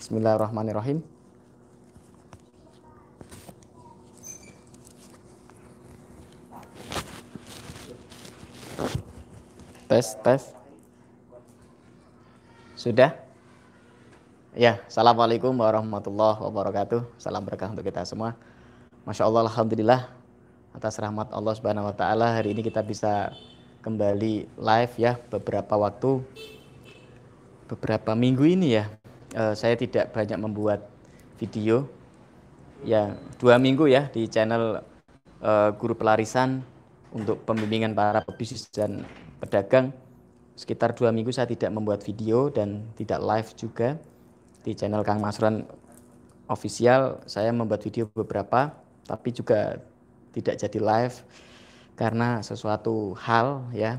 Bismillahirrahmanirrahim. Tes, tes. Sudah? Ya, Assalamualaikum warahmatullahi wabarakatuh. Salam berkah untuk kita semua. Masya Allah, Alhamdulillah. Atas rahmat Allah Subhanahu Wa Taala hari ini kita bisa kembali live ya beberapa waktu, beberapa minggu ini ya. Eh, saya tidak banyak membuat video. Ya, dua minggu ya di channel eh, Guru Pelarisan untuk pembimbingan para pebisnis dan pedagang. Sekitar dua minggu saya tidak membuat video dan tidak live juga di channel Kang Masran official. Saya membuat video beberapa tapi juga tidak jadi live karena sesuatu hal ya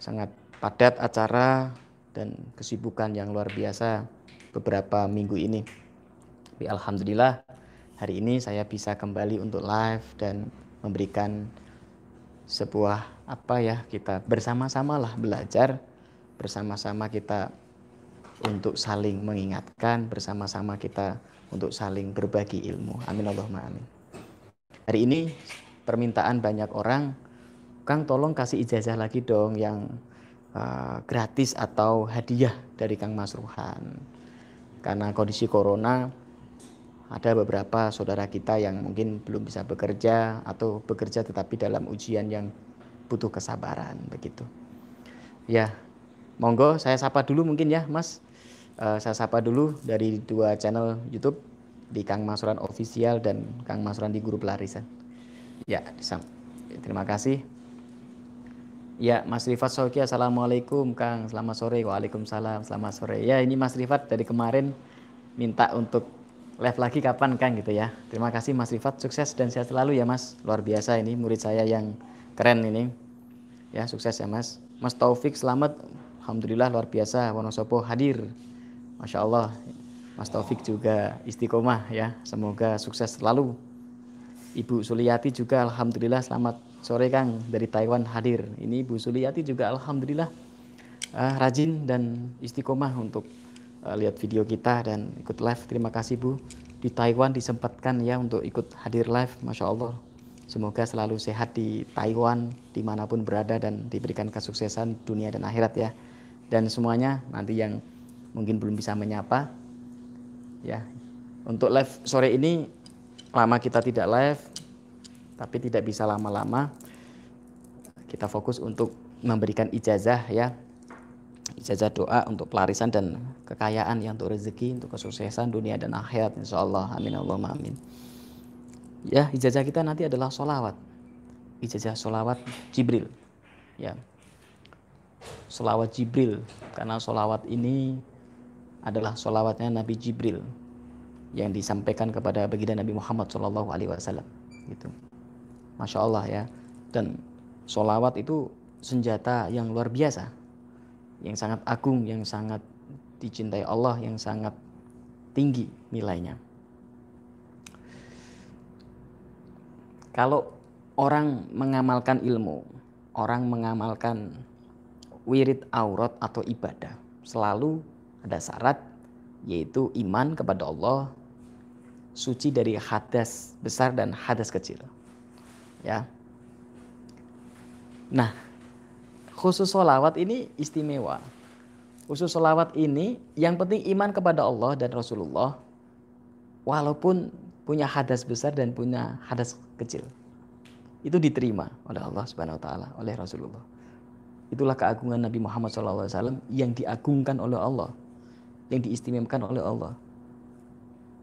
sangat padat acara dan kesibukan yang luar biasa beberapa minggu ini. Tapi alhamdulillah hari ini saya bisa kembali untuk live dan memberikan sebuah apa ya kita bersama-sama lah belajar bersama-sama kita untuk saling mengingatkan bersama-sama kita untuk saling berbagi ilmu. Amin Allahumma amin. Hari ini permintaan banyak orang Kang tolong kasih ijazah lagi dong yang uh, gratis atau hadiah dari Kang Mas Ruhan karena kondisi corona ada beberapa saudara kita yang mungkin belum bisa bekerja atau bekerja tetapi dalam ujian yang butuh kesabaran begitu. Ya, monggo saya sapa dulu mungkin ya, Mas. Uh, saya sapa dulu dari dua channel YouTube di Kang Masuran Official dan Kang Masuran di Guru Pelarisan. Ya, terima kasih. Ya, Mas Rifat Soki, Assalamualaikum Kang, selamat sore. Waalaikumsalam, selamat sore. Ya, ini Mas Rifat dari kemarin minta untuk live lagi kapan Kang gitu ya. Terima kasih Mas Rifat, sukses dan sehat selalu ya Mas. Luar biasa ini murid saya yang keren ini. Ya, sukses ya Mas. Mas Taufik selamat. Alhamdulillah luar biasa Wonosobo hadir. Masya Allah. Mas Taufik juga istiqomah ya. Semoga sukses selalu. Ibu Suliati juga Alhamdulillah selamat sore Kang dari Taiwan hadir. Ini Ibu Suliati juga Alhamdulillah uh, rajin dan istiqomah untuk uh, lihat video kita dan ikut live. Terima kasih Bu. Di Taiwan disempatkan ya untuk ikut hadir live. Masya Allah. Semoga selalu sehat di Taiwan, di mana pun berada dan diberikan kesuksesan dunia dan akhirat ya. Dan semuanya nanti yang mungkin belum bisa menyapa, ya. Untuk live sore ini lama kita tidak live, tapi tidak bisa lama-lama. Kita fokus untuk memberikan ijazah ya. Ijazah doa untuk pelarisan dan kekayaan yang untuk rezeki untuk kesuksesan dunia dan akhirat insya Allah amin Allah amin. Ya ijazah kita nanti adalah solawat ijazah solawat Jibril ya. Solawat Jibril karena solawat ini adalah solawatnya Nabi Jibril yang disampaikan kepada baginda Nabi Muhammad Shallallahu Alaihi Wasallam gitu masya Allah ya dan solawat itu senjata yang luar biasa yang sangat agung, yang sangat dicintai Allah, yang sangat tinggi nilainya. Kalau orang mengamalkan ilmu, orang mengamalkan wirid aurat atau ibadah, selalu ada syarat yaitu iman kepada Allah, suci dari hadas besar dan hadas kecil. Ya. Nah, khusus solawat ini istimewa. Khusus solawat ini yang penting iman kepada Allah dan Rasulullah walaupun punya hadas besar dan punya hadas kecil. Itu diterima oleh Allah Subhanahu wa taala, oleh Rasulullah. Itulah keagungan Nabi Muhammad SAW yang diagungkan oleh Allah, yang diistimewakan oleh Allah.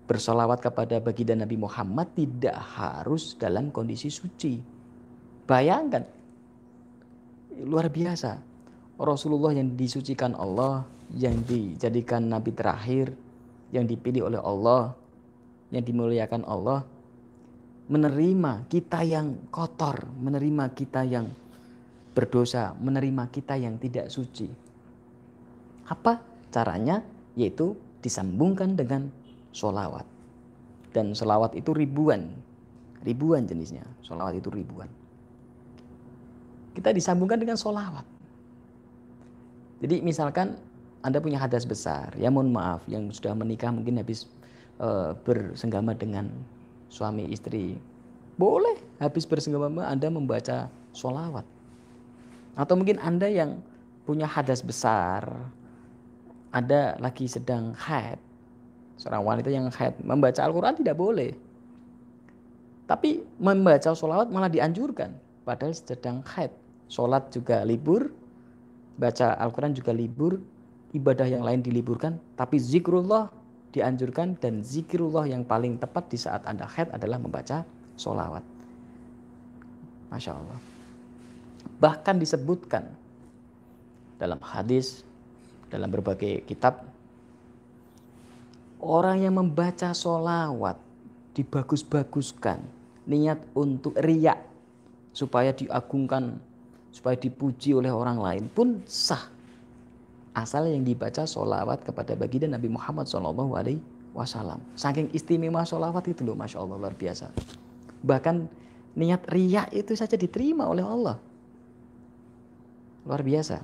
Bersolawat kepada baginda Nabi Muhammad tidak harus dalam kondisi suci. Bayangkan, luar biasa. Rasulullah yang disucikan Allah, yang dijadikan nabi terakhir, yang dipilih oleh Allah, yang dimuliakan Allah, menerima kita yang kotor, menerima kita yang berdosa, menerima kita yang tidak suci. Apa caranya? Yaitu disambungkan dengan solawat. Dan solawat itu ribuan, ribuan jenisnya. Solawat itu ribuan kita disambungkan dengan solawat. Jadi misalkan Anda punya hadas besar, ya mohon maaf yang sudah menikah mungkin habis uh, bersenggama dengan suami istri. Boleh habis bersenggama Anda membaca sholawat. Atau mungkin Anda yang punya hadas besar, ada lagi sedang haid, seorang wanita yang haid membaca Al-Quran tidak boleh. Tapi membaca sholawat malah dianjurkan, padahal sedang haid. Sholat juga libur, baca Al-Quran juga libur, ibadah yang lain diliburkan, tapi zikrullah dianjurkan dan zikrullah yang paling tepat di saat Anda haid adalah membaca sholawat. Masya Allah. Bahkan disebutkan dalam hadis, dalam berbagai kitab, orang yang membaca sholawat dibagus-baguskan, niat untuk riak supaya diagungkan, supaya dipuji oleh orang lain pun sah. Asal yang dibaca sholawat kepada baginda Nabi Muhammad Shallallahu Alaihi. Saking istimewa sholawat itu loh, masya Allah luar biasa. Bahkan niat riak itu saja diterima oleh Allah. Luar biasa.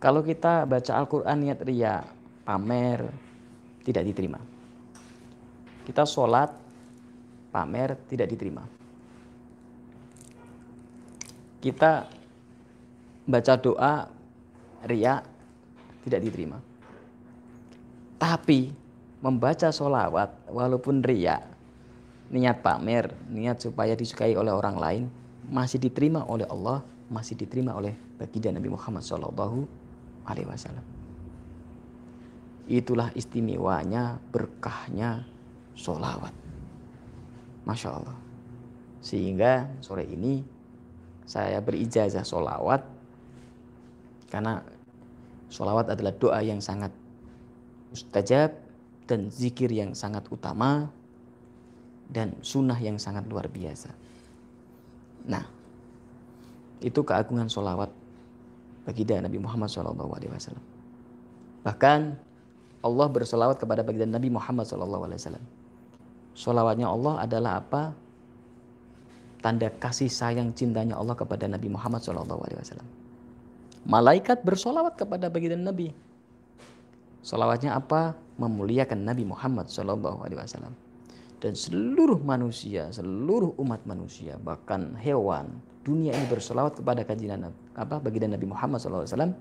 Kalau kita baca Al-Quran niat riak, pamer, tidak diterima. Kita sholat, pamer, tidak diterima. Kita baca doa, riak, tidak diterima. Tapi membaca sholawat walaupun riak, niat pamer, niat supaya disukai oleh orang lain, masih diterima oleh Allah, masih diterima oleh baginda Nabi Muhammad Shallallahu Alaihi Wasallam. Itulah istimewanya, berkahnya sholawat. Masya Allah. Sehingga sore ini saya berijazah sholawat karena sholawat adalah doa yang sangat mustajab dan zikir yang sangat utama dan sunnah yang sangat luar biasa. Nah, itu keagungan sholawat bagi Nabi Muhammad SAW. Bahkan Allah bersolawat kepada baginda Nabi Muhammad SAW. Solawatnya Allah adalah apa? Tanda kasih sayang cintanya Allah kepada Nabi Muhammad SAW. Malaikat bersolawat kepada baginda Nabi. Solawatnya apa? Memuliakan Nabi Muhammad SAW. Dan seluruh manusia, seluruh umat manusia, bahkan hewan, dunia ini bersolawat kepada kajian apa baginda Nabi Muhammad SAW.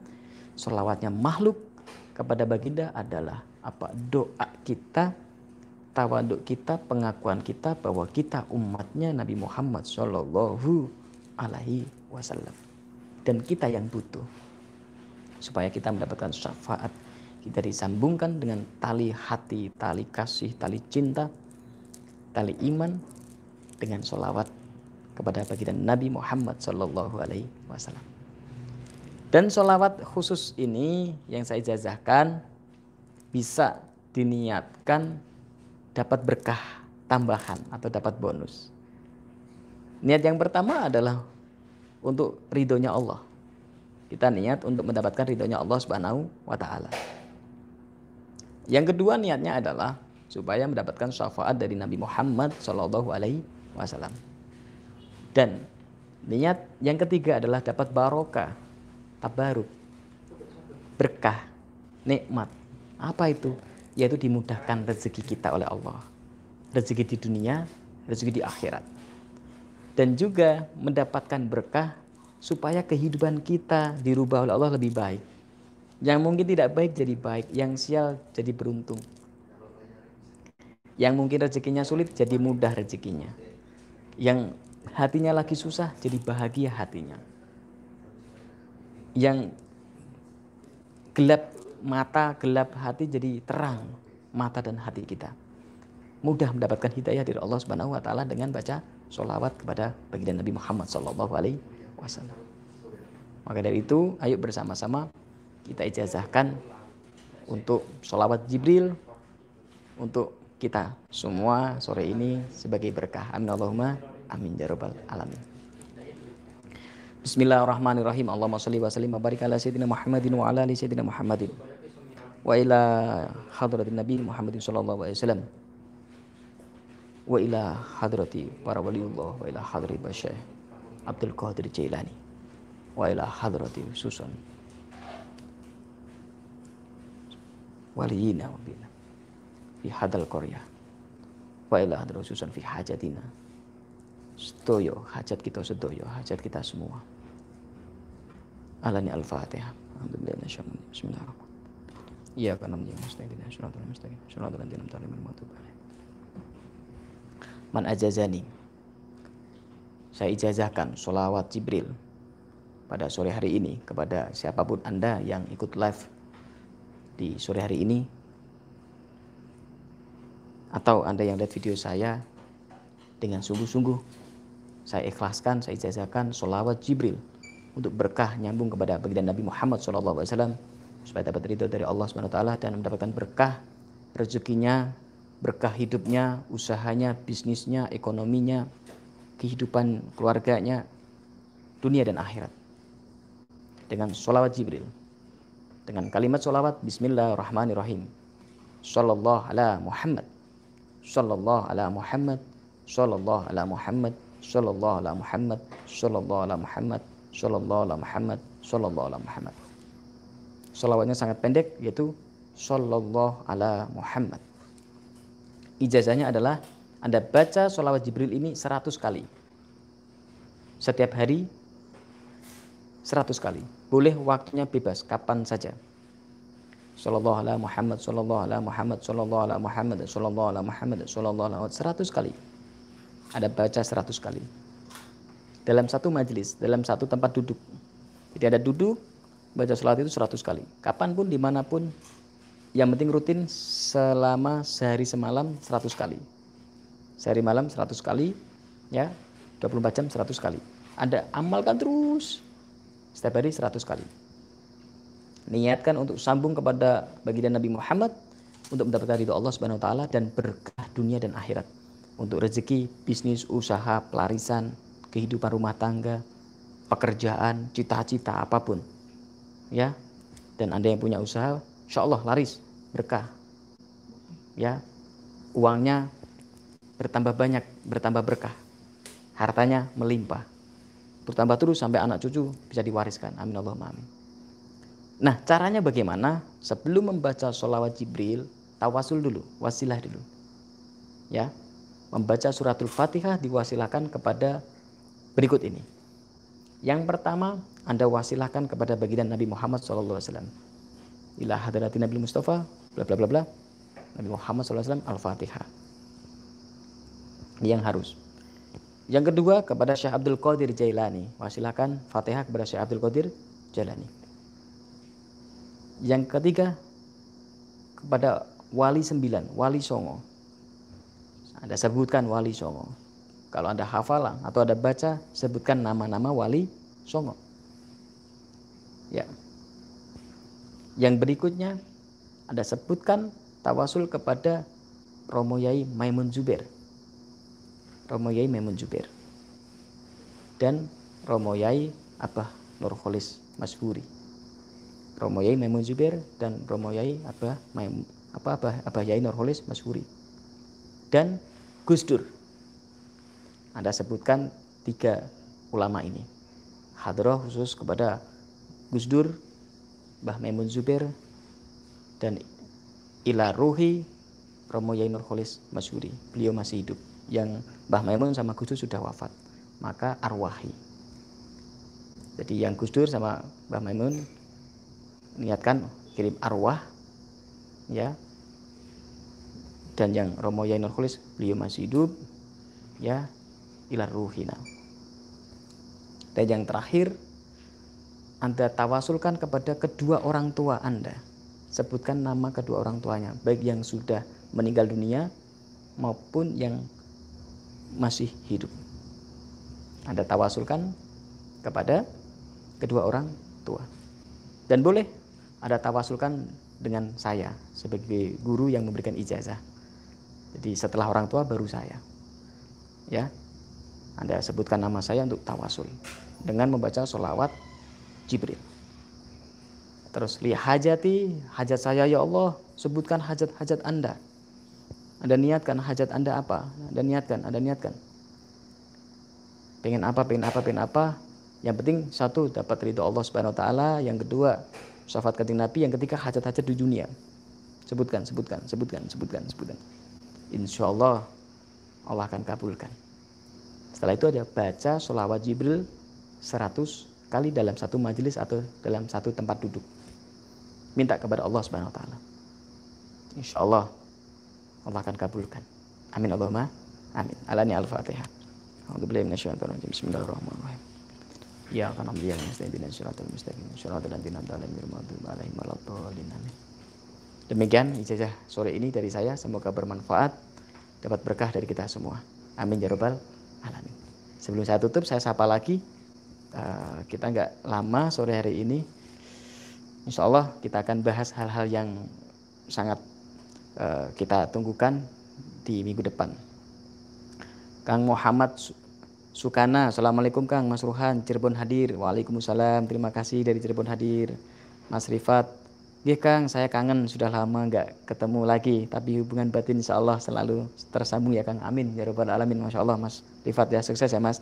Solawatnya makhluk kepada baginda adalah apa? Doa kita tawaduk kita pengakuan kita bahwa kita umatnya Nabi Muhammad Shallallahu Alaihi Wasallam. Dan kita yang butuh supaya kita mendapatkan syafaat. Kita disambungkan dengan tali hati tali kasih tali cinta tali iman dengan sholawat kepada baginda Nabi Muhammad Shallallahu Alaihi Wasallam dan sholawat khusus ini yang saya jazahkan bisa diniatkan dapat berkah tambahan atau dapat bonus. Niat yang pertama adalah untuk ridhonya Allah. Kita niat untuk mendapatkan ridhonya Allah Subhanahu wa taala. Yang kedua niatnya adalah supaya mendapatkan syafaat dari Nabi Muhammad Shallallahu alaihi wasallam. Dan niat yang ketiga adalah dapat barokah tabaruk, berkah, nikmat. Apa itu? Yaitu dimudahkan rezeki kita oleh Allah. Rezeki di dunia, rezeki di akhirat. Dan juga mendapatkan berkah supaya kehidupan kita dirubah oleh Allah lebih baik. Yang mungkin tidak baik jadi baik, yang sial jadi beruntung. Yang mungkin rezekinya sulit jadi mudah rezekinya. Yang hatinya lagi susah jadi bahagia hatinya yang gelap mata, gelap hati jadi terang mata dan hati kita. Mudah mendapatkan hidayah dari Allah Subhanahu wa taala dengan baca sholawat kepada baginda Nabi Muhammad sallallahu alaihi wasallam. Maka dari itu, ayo bersama-sama kita ijazahkan untuk sholawat Jibril untuk kita semua sore ini sebagai berkah. Amin Allahumma amin ya rabbal alamin. Bismillahirrahmanirrahim. Allahumma salli wa sallim wa barik ala sayyidina Muhammadin wa ala ali sayyidina Muhammadin. Wa ila hadratin Nabi Muhammadin sallallahu alaihi wasallam. Wa ila hadrati para waliullah wa ila hadrati Basyah Abdul Qadir Jailani. Wa ila hadrati Susan waliyina wa bina fi hadal qaryah wa ila hadrususan fi hajatina sedoyo hajat kita sedoyo hajat kita semua alani al-fatihah alhamdulillah bismillahirrahmanirrahim Iya karena menjadi mustaqim syaratul mustaqim syaratul ladzina an'amta alaihim Man ajazani saya ijazahkan solawat Jibril pada sore hari ini kepada siapa pun Anda yang ikut live di sore hari ini atau Anda yang lihat video saya dengan sungguh-sungguh saya ikhlaskan, saya ijazahkan solawat Jibril untuk berkah nyambung kepada baginda Nabi Muhammad SAW supaya dapat ridho dari Allah SWT dan mendapatkan berkah rezekinya, berkah hidupnya, usahanya, bisnisnya, ekonominya, kehidupan keluarganya, dunia dan akhirat. Dengan sholawat Jibril. Dengan kalimat sholawat Bismillahirrahmanirrahim. Sallallahu ala Muhammad. Sallallahu ala Muhammad. Sallallahu ala Muhammad. Sallallahu ala Muhammad. Sallallahu ala Muhammad. Sallallahu ala Muhammad. Sallallahu ala Muhammad. Salawatnya sangat pendek yaitu Sallallahu ala Muhammad. Ijazahnya adalah Anda baca sholawat Jibril ini 100 kali. Setiap hari 100 kali. Boleh waktunya bebas, kapan saja. Sallallahu ala Muhammad, sallallahu ala Muhammad, sallallahu ala Muhammad, sallallahu ala Muhammad, sallallahu ala Muhammad, 100 kali. Ada baca 100 kali. Dalam satu majelis, dalam satu tempat duduk. Jadi ada duduk, baca sholat itu 100 kali. Kapan pun, di mana pun, yang penting rutin selama sehari semalam 100 kali. Sehari malam 100 kali, ya 24 jam 100 kali. Anda amalkan terus setiap hari 100 kali. Niatkan untuk sambung kepada baginda Nabi Muhammad untuk mendapatkan ridho Allah Subhanahu wa taala dan berkah dunia dan akhirat. Untuk rezeki, bisnis, usaha, pelarisan, kehidupan rumah tangga, pekerjaan, cita-cita apa pun. Ya. Dan anda yang punya usaha insya Allah laris berkah. Ya. Uangnya bertambah banyak bertambah berkah. Hartanya melimpah. Bertambah terus sampai anak cucu bisa diwariskan. Amin Allah amin. Nah caranya bagaimana? Sebelum membaca sholawat Jibril tawasul dulu wasilah dulu. Ya membaca suratul fatihah diwasilahkan kepada berikut ini yang pertama anda wasilahkan kepada baginda Nabi Muhammad SAW. Ila hadrati Nabi Mustafa, bla bla bla bla. Nabi Muhammad SAW Al-Fatihah. Yang harus. Yang kedua kepada Syekh Abdul Qadir Jailani. Wasilahkan Fatihah kepada Syekh Abdul Qadir Jailani. Yang ketiga kepada Wali Sembilan, Wali Songo. Anda sebutkan Wali Songo. Kalau Anda hafalan atau Anda baca, sebutkan nama-nama Wali Songo. Ya. Yang berikutnya Anda sebutkan tawasul kepada Romo Yai Maimun Zubair. Romo Yai Maimun Zubair. Dan Romo Yai Abah Nurholis Masburi. Romo Yai Maimun Zubair dan Romo Yai Abah Maim, apa Abah, Abah Yai Nurholis. Dan Gus Dur. Anda sebutkan tiga ulama ini. Hadroh khusus kepada Gus Dur, Mbah Maimun Zubair, dan ila ruhi Romo Yainur Kholis Masyuri. Beliau masih hidup. Yang Mbah Maimun sama Gus Dur sudah wafat. Maka arwahi. Jadi yang Gus Dur sama Mbah Maimun niatkan kirim arwah ya dan yang Romo Yainur Kholis beliau masih hidup ya ilar ruhina dan yang terakhir anda tawasulkan kepada kedua orang tua Anda. Sebutkan nama kedua orang tuanya, baik yang sudah meninggal dunia maupun yang masih hidup. Anda tawasulkan kepada kedua orang tua. Dan boleh Anda tawasulkan dengan saya sebagai guru yang memberikan ijazah. Jadi setelah orang tua baru saya. Ya. Anda sebutkan nama saya untuk tawasul dengan membaca sholawat Jibril. Terus lihat hajati, hajat saya ya Allah, sebutkan hajat-hajat Anda. Anda niatkan hajat Anda apa? Anda niatkan, Anda niatkan. Pengen apa, pengen apa, pengen apa. Yang penting satu dapat ridho Allah Subhanahu wa taala, yang kedua syafaat kanjeng Nabi, yang ketiga hajat-hajat di dunia. sebutkan, sebutkan, sebutkan, sebutkan, sebutkan. Insya Allah Allah akan kabulkan. Setelah itu ada baca sholawat Jibril 100 kali dalam satu majelis atau dalam satu tempat duduk. Minta kepada Allah Subhanahu wa taala. Insya Allah Allah akan kabulkan. Amin Allahumma amin. Alani al-Fatihah. Bismillahirrahmanirrahim. Ya kan amliya nasta'in mustaqim. Demikian ijazah sore ini dari saya semoga bermanfaat dapat berkah dari kita semua. Amin ya rabbal alamin. Sebelum saya tutup saya sapa lagi uh, kita nggak lama sore hari ini Insya Allah kita akan bahas hal-hal yang sangat uh, kita tunggukan di minggu depan. Kang Muhammad Sukana, Assalamualaikum Kang, Mas Ruhan, Cirebon hadir. Waalaikumsalam, terima kasih dari Cirebon hadir. Mas Rifat, Iya Kang, saya kangen sudah lama nggak ketemu lagi, tapi hubungan batin insya Allah selalu tersambung ya Kang. Amin ya robbal alamin. Masya Allah Mas Rifat ya sukses ya Mas.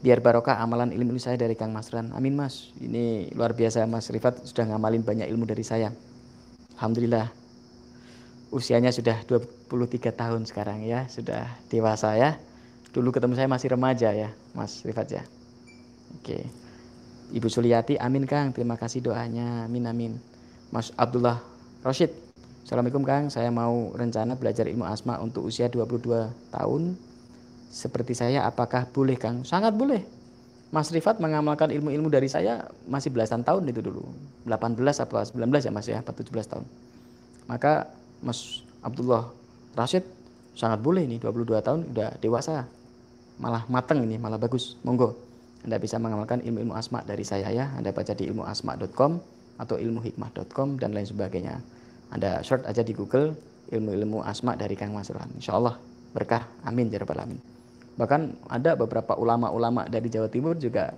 Biar barokah amalan ilmu saya dari Kang Mas Ran. Amin Mas. Ini luar biasa Mas Rifat sudah ngamalin banyak ilmu dari saya. Alhamdulillah. Usianya sudah 23 tahun sekarang ya, sudah dewasa ya. Dulu ketemu saya masih remaja ya, Mas Rifat ya. Oke. Ibu Suliati, amin Kang. Terima kasih doanya. Amin amin. Mas Abdullah Roshid. Assalamualaikum Kang. Saya mau rencana belajar ilmu asma untuk usia 22 tahun. Seperti saya, apakah boleh Kang? Sangat boleh. Mas Rifat mengamalkan ilmu-ilmu dari saya masih belasan tahun itu dulu. 18 atau 19 ya Mas ya, 17 tahun. Maka Mas Abdullah Rashid sangat boleh nih 22 tahun udah dewasa malah mateng ini, malah bagus. Monggo. Anda bisa mengamalkan ilmu-ilmu asma dari saya ya. Anda baca di ilmuasma.com atau ilmuhikmah.com dan lain sebagainya. Anda search aja di Google ilmu-ilmu asma dari Kang Mas Rohan. Insya Allah berkah. Amin ya alamin. Bahkan ada beberapa ulama-ulama dari Jawa Timur juga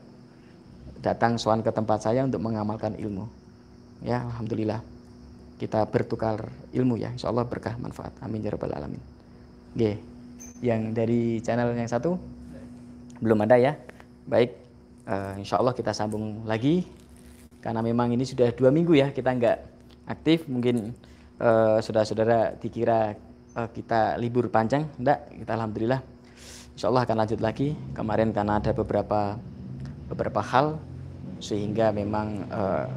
datang soal ke tempat saya untuk mengamalkan ilmu. Ya, alhamdulillah. Kita bertukar ilmu ya. Insya Allah berkah manfaat. Amin ya rabbal alamin. Oke yang dari channel yang satu belum ada ya baik uh, insya Allah kita sambung lagi karena memang ini sudah dua minggu ya kita nggak aktif mungkin uh, saudara-saudara dikira uh, kita libur panjang. Enggak kita alhamdulillah. Insya Allah akan lanjut lagi. Kemarin karena ada beberapa beberapa hal sehingga memang uh,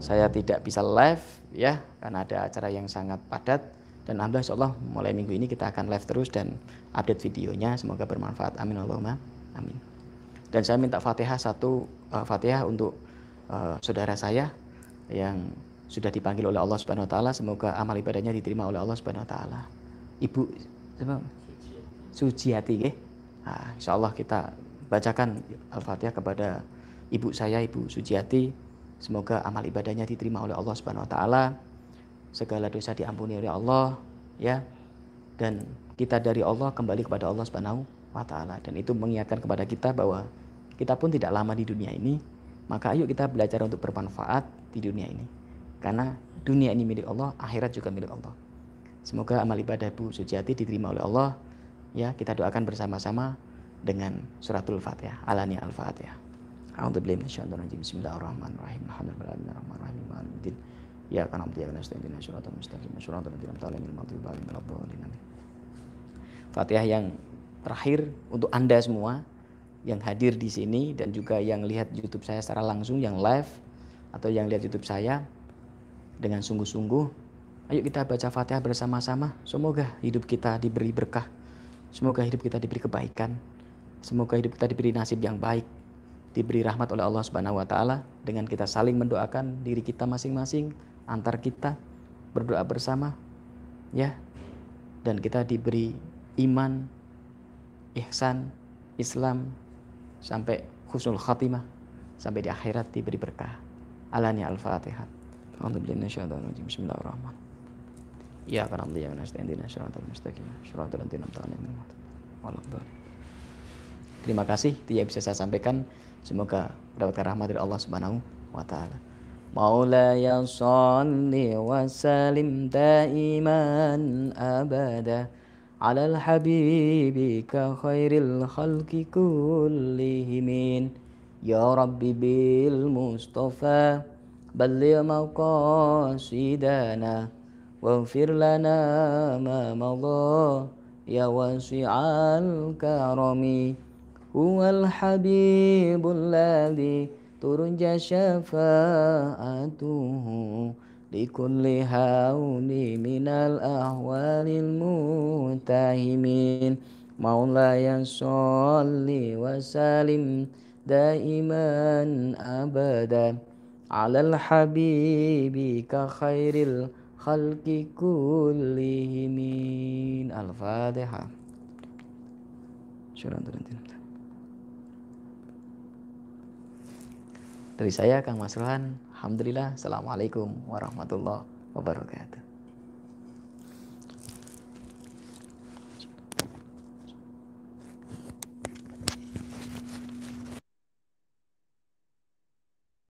saya tidak bisa live ya karena ada acara yang sangat padat. Dan alhamdulillah insya Allah mulai minggu ini kita akan live terus dan update videonya. Semoga bermanfaat. Amin Allahumma. Amin. Dan saya minta fatihah satu uh, fatihah untuk uh, saudara saya yang sudah dipanggil oleh Allah Subhanahu Wa Taala semoga amal ibadahnya diterima oleh Allah Subhanahu Wa Taala. Ibu Suciati ya nah, insya Allah kita bacakan al-fatihah kepada ibu saya ibu Suciati semoga amal ibadahnya diterima oleh Allah Subhanahu Wa Taala. Segala dosa diampuni oleh Allah ya. Dan kita dari Allah kembali kepada Allah Subhanahu wa taala. Dan itu mengingatkan kepada kita bahwa kita pun tidak lama di dunia ini maka ayo kita belajar untuk bermanfaat di dunia ini. Karena dunia ini milik Allah akhirat juga milik Allah. Semoga amal ibadah Bu Suciati diterima oleh Allah. Ya kita doakan bersama-sama dengan suratul fatihah alani al-fatihah. Fatihah yang terakhir untuk Anda semua yang hadir di sini dan juga yang lihat YouTube saya secara langsung yang live atau yang lihat YouTube saya dengan sungguh-sungguh. Ayo kita baca Fatihah bersama-sama. Semoga hidup kita diberi berkah. Semoga hidup kita diberi kebaikan. Semoga hidup kita diberi nasib yang baik diberi rahmat oleh Allah Subhanahu wa taala. Dengan kita saling mendoakan diri kita masing-masing antar kita berdoa bersama ya. Dan kita diberi iman ihsan Islam sampai khusnul khatimah sampai di akhirat diberi berkah. Alani al-Fatihah. Bismillahirrahmanirrahim. Terima kasih tidak bisa saya sampaikan. Semoga mendapatkan rahmat dari Allah Subhanahu wa taala. Maulaya salli wa salim daiman abada. على الحبيب كخير الخلق كلهم يا ربي بالمصطفى بلغ مقاصدنا واغفر لنا ما مضى يا واسع الكرم. هو الحبيب الذي ترجى شفاعته لكل هول من الأهوال المتهمين مولاي صل وسلم دائما أبدا على الحبيب كخير الخلق كلهم الفاتحة Dari saya Kang Masruhan, Alhamdulillah. Assalamualaikum warahmatullahi wabarakatuh.